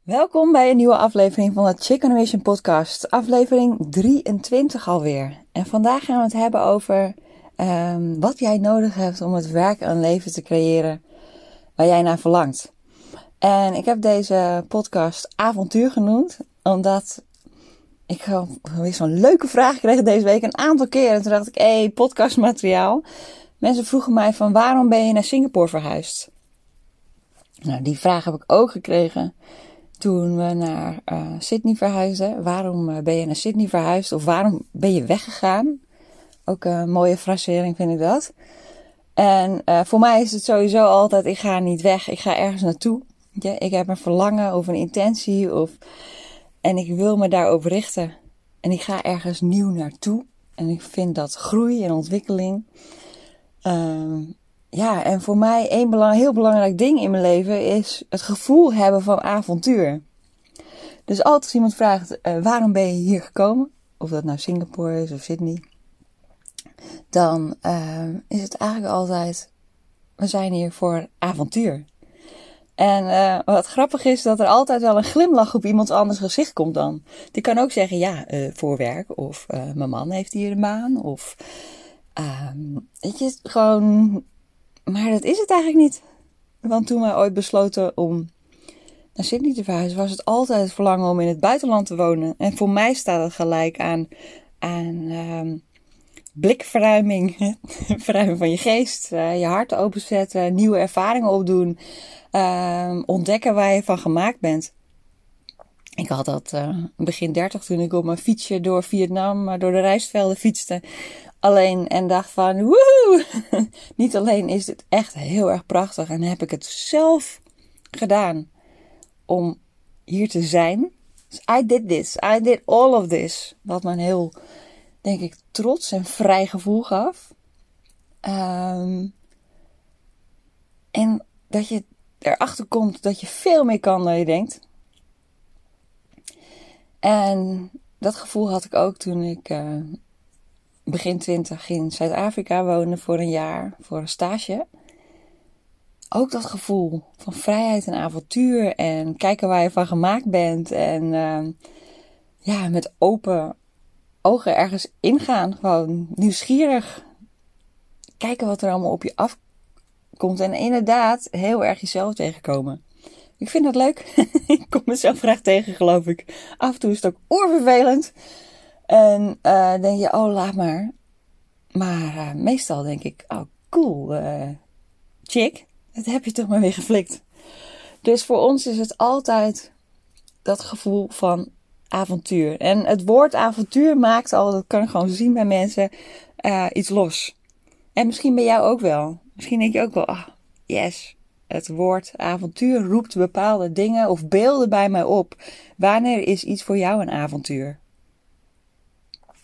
Welkom bij een nieuwe aflevering van de Chicken Mission podcast. Aflevering 23 alweer. En vandaag gaan we het hebben over um, wat jij nodig hebt om het werk en leven te creëren waar jij naar verlangt. En ik heb deze podcast avontuur genoemd, omdat ik weer zo'n leuke vraag kreeg deze week een aantal keer. En toen dacht ik, hé, hey, podcastmateriaal. Mensen vroegen mij van waarom ben je naar Singapore verhuisd? Nou, die vraag heb ik ook gekregen toen we naar uh, Sydney verhuisden. Waarom eh, ben je naar Sydney verhuisd? Of waarom ben je weggegaan? Ook een mooie frasering vind ik dat. En uh, voor mij is het sowieso altijd, ik ga niet weg. Ik ga ergens naartoe. Ja, ik heb een verlangen of een intentie. Of, en ik wil me daarop richten. En ik ga ergens nieuw naartoe. En ik vind dat groei en ontwikkeling. Uh, ja, en voor mij een belang, heel belangrijk ding in mijn leven is het gevoel hebben van avontuur. Dus altijd als iemand vraagt, uh, waarom ben je hier gekomen? Of dat nou Singapore is of Sydney. Dan uh, is het eigenlijk altijd, we zijn hier voor avontuur. En uh, wat grappig is dat er altijd wel een glimlach op iemand anders gezicht komt dan. Die kan ook zeggen, ja, voor werk. Of mijn man heeft hier een baan. Of, ehm, weet je, gewoon maar dat is het eigenlijk niet. Want toen wij ooit besloten om naar Sydney te verhuizen, was het altijd het verlangen om in het buitenland te wonen. En voor mij staat het gelijk aan, aan uh, blikverruiming, verruiming van je geest, uh, je hart openzetten, nieuwe ervaringen opdoen, uh, ontdekken waar je van gemaakt bent. Ik had dat uh, begin 30 toen ik op mijn fietsje door Vietnam, door de rijstvelden fietste alleen en dacht van woehoe. Niet alleen is het echt heel erg prachtig en heb ik het zelf gedaan om hier te zijn. Dus I did this. I did all of this. Wat me een heel, denk ik, trots en vrij gevoel gaf. Um, en dat je erachter komt dat je veel meer kan dan je denkt. En dat gevoel had ik ook toen ik uh, begin twintig in Zuid-Afrika woonde voor een jaar, voor een stage. Ook dat gevoel van vrijheid en avontuur en kijken waar je van gemaakt bent. En uh, ja, met open ogen ergens ingaan. Gewoon nieuwsgierig. Kijken wat er allemaal op je afkomt. En inderdaad heel erg jezelf tegenkomen. Ik vind dat leuk. ik kom mezelf graag tegen, geloof ik. Af en toe is het ook oervervelend. En uh, denk je, oh, laat maar. Maar uh, meestal denk ik, oh, cool, uh, chick, dat heb je toch maar weer geflikt. Dus voor ons is het altijd dat gevoel van avontuur. En het woord avontuur maakt al, dat kan ik gewoon zien bij mensen, iets los. En misschien bij jou ook wel. Misschien denk je ook wel, ah, yes. Het woord avontuur roept bepaalde dingen of beelden bij mij op. Wanneer is iets voor jou een avontuur?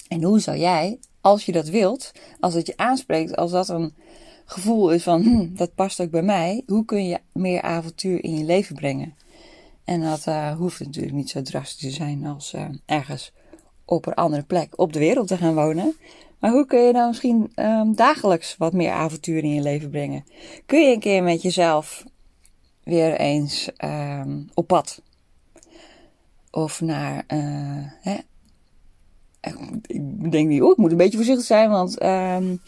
En hoe zou jij, als je dat wilt, als het je aanspreekt, als dat een gevoel is van, hm, dat past ook bij mij, hoe kun je meer avontuur in je leven brengen? En dat uh, hoeft natuurlijk niet zo drastisch te zijn als uh, ergens op een andere plek op de wereld te gaan wonen. Maar hoe kun je dan misschien um, dagelijks wat meer avontuur in je leven brengen? Kun je een keer met jezelf weer eens um, op pad? Of naar uh, hè, ik denk niet, oh, moet een beetje voorzichtig zijn, want um,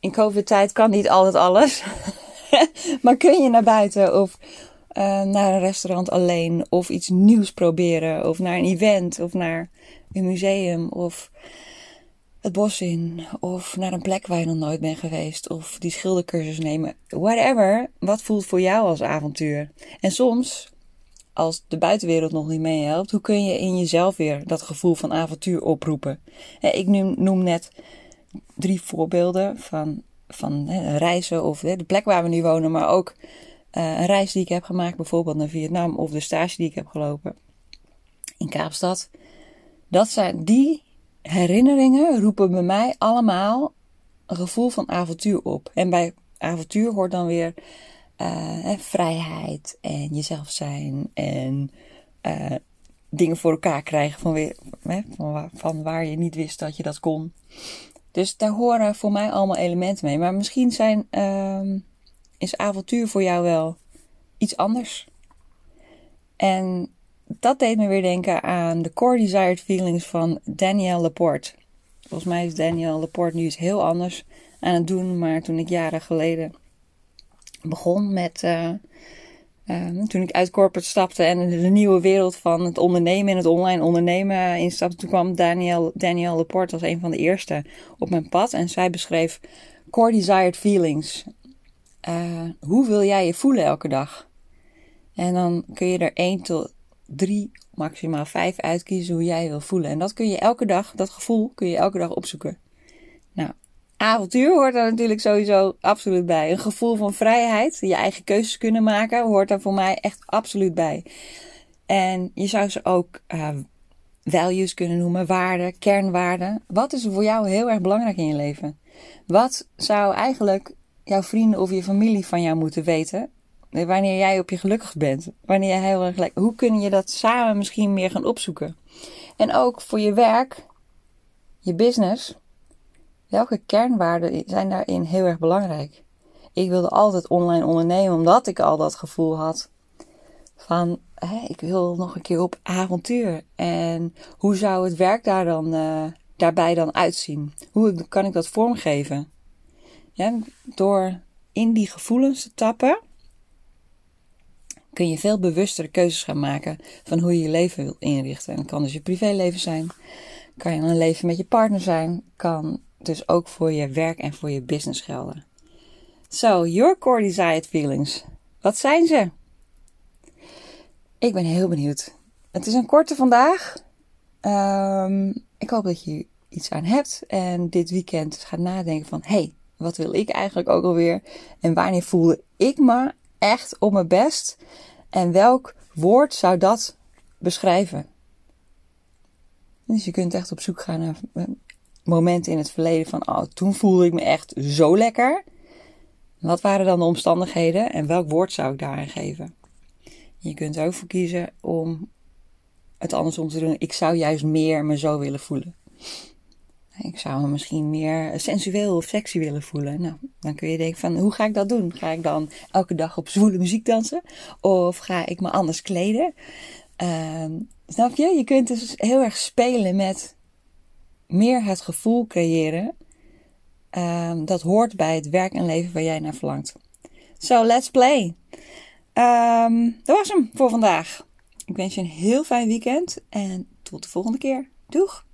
in COVID-tijd kan niet altijd alles. maar kun je naar buiten of uh, naar een restaurant alleen of iets nieuws proberen of naar een event of naar een museum of het bos in of naar een plek waar je nog nooit bent geweest of die schildercursus nemen. Whatever, wat voelt voor jou als avontuur? En soms als de buitenwereld nog niet meehelpt, hoe kun je in jezelf weer dat gevoel van avontuur oproepen? Ik noem net drie voorbeelden van, van reizen of de plek waar we nu wonen, maar ook uh, een reis die ik heb gemaakt, bijvoorbeeld naar Vietnam of de stage die ik heb gelopen in Kaapstad. Dat zijn die herinneringen roepen bij mij allemaal een gevoel van avontuur op. En bij avontuur hoort dan weer uh, vrijheid en jezelf zijn en uh, dingen voor elkaar krijgen van, weer, van, waar, van waar je niet wist dat je dat kon. Dus daar horen voor mij allemaal elementen mee. Maar misschien zijn, uh, is avontuur voor jou wel iets anders. En dat deed me weer denken aan de Core Desired Feelings van Danielle Laporte. Volgens mij is Danielle Laporte nu iets heel anders aan het doen. Maar toen ik jaren geleden begon met. Uh, uh, toen ik uit corporate stapte en de, nieuwe wereld van het ondernemen en het online ondernemen instapte, toen kwam Danielle, Danielle Laporte als een van de eerste op mijn pad. En zij beschreef Core Desired Feelings. Uh, hoe wil jij je voelen elke dag? En dan kun je er 1 tot 3, maximaal 5 uitkiezen hoe jij wil voelen. En dat kun je elke dag, dat gevoel kun je elke dag opzoeken. Avontuur hoort daar natuurlijk sowieso absoluut bij. Een gevoel van vrijheid, je eigen keuzes kunnen maken, hoort daar voor mij echt absoluut bij. En je zou ze ook uh, values kunnen noemen, waarden, kernwaarden. Wat is voor jou heel erg belangrijk in je leven? Wat zou eigenlijk jouw vrienden of je familie van jou moeten weten Wanneer jij op je gelukkig bent. Wanneer jij heel erg. Hoe kun je dat samen misschien meer gaan opzoeken? En ook voor je werk, je business. Welke kernwaarden zijn daarin heel erg belangrijk? Ik wilde altijd online ondernemen omdat ik al dat gevoel had van ik wil nog een keer op avontuur. En hoe zou het werk daar dan, uh, daarbij dan uitzien? Hoe kan ik dat vormgeven? Ja, door in die gevoelens te tappen kun je veel bewustere keuzes gaan maken van hoe je je leven wil inrichten. En dat kan dus je privéleven zijn, kan je een leven met je partner zijn, kan dus ook voor je werk en voor je business gelden. So, your core desired feelings. Wat zijn ze? Ik ben heel benieuwd. Het is een korte vandaag. Um, ik hoop dat je iets aan hebt en dit weekend gaat nadenken van, hey, wat wil ik eigenlijk ook alweer? En wanneer voelde ik me echt op mijn best? En welk woord zou dat beschrijven? Dus je kunt echt op zoek gaan naar momenten in het verleden van, oh, toen voelde ik me echt zo lekker. Wat waren dan de omstandigheden en welk woord zou ik daarin geven? Je kunt er ook voor kiezen om het andersom te doen. Ik zou juist meer me zo willen voelen. Ik zou me misschien meer sensueel of sexy willen voelen. Nou, dan kun je denken van, hoe ga ik dat doen? Ga ik dan elke dag op zwoele muziek dansen? Of ga ik me anders kleden? Uh, snap je? Je kunt dus heel erg spelen met meer het gevoel creëren. Uh, dat hoort bij het werk en leven waar jij naar verlangt. So, let's play. Um, dat was hem voor vandaag. Ik wens je een heel fijn weekend en tot de volgende keer. Doeg!